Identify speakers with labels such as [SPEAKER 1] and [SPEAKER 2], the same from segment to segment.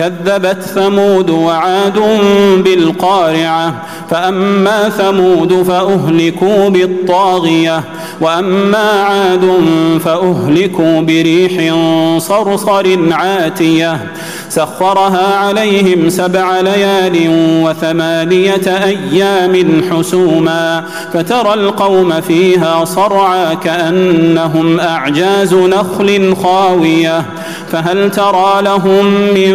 [SPEAKER 1] كذبت ثمود وعاد بالقارعة فأما ثمود فأهلكوا بالطاغية وأما عاد فأهلكوا بريح صرصر عاتية. سخرها عليهم سبع ليال وثمانية أيام حسوما فترى القوم فيها صرعى كأنهم أعجاز نخل خاوية. فهل ترى لهم من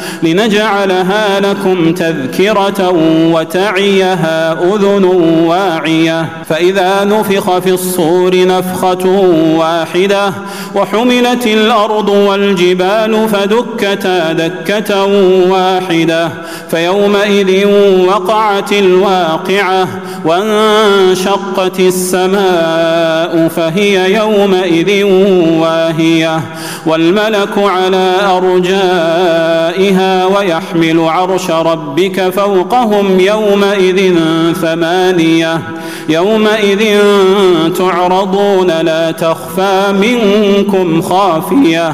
[SPEAKER 1] لنجعلها لكم تذكرة وتعيها أذن واعية. فإذا نفخ في الصور نفخة واحدة وحملت الأرض والجبال فدكتا دكة واحدة فيومئذ وقعت الواقعة وانشقت السماء فهي يومئذ واهية. والملك على أرجائها ويحمل عرش ربك فوقهم يومئذ ثمانية. يومئذ تعرضون لا تخفى منكم خافية.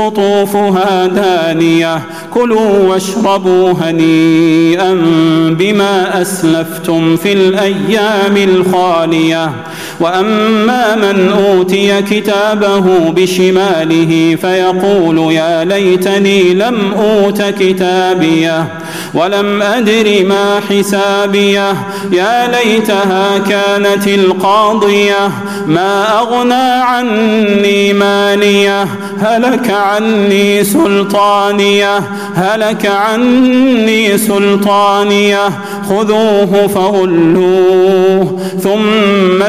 [SPEAKER 1] قطوفها دانية. كلوا واشربوا هنيئا بما أسلفتم في الأيام الخالية. وأما من أوتي كتابه بشماله فيقول يا ليتني لم أوت كتابيه. ولم أدر ما حسابيه. يا ليتها كانت القاضية ما أغنى عني مالية. هلك عني سلطانية هلك عني سلطانية. خذوه فغلوه ثم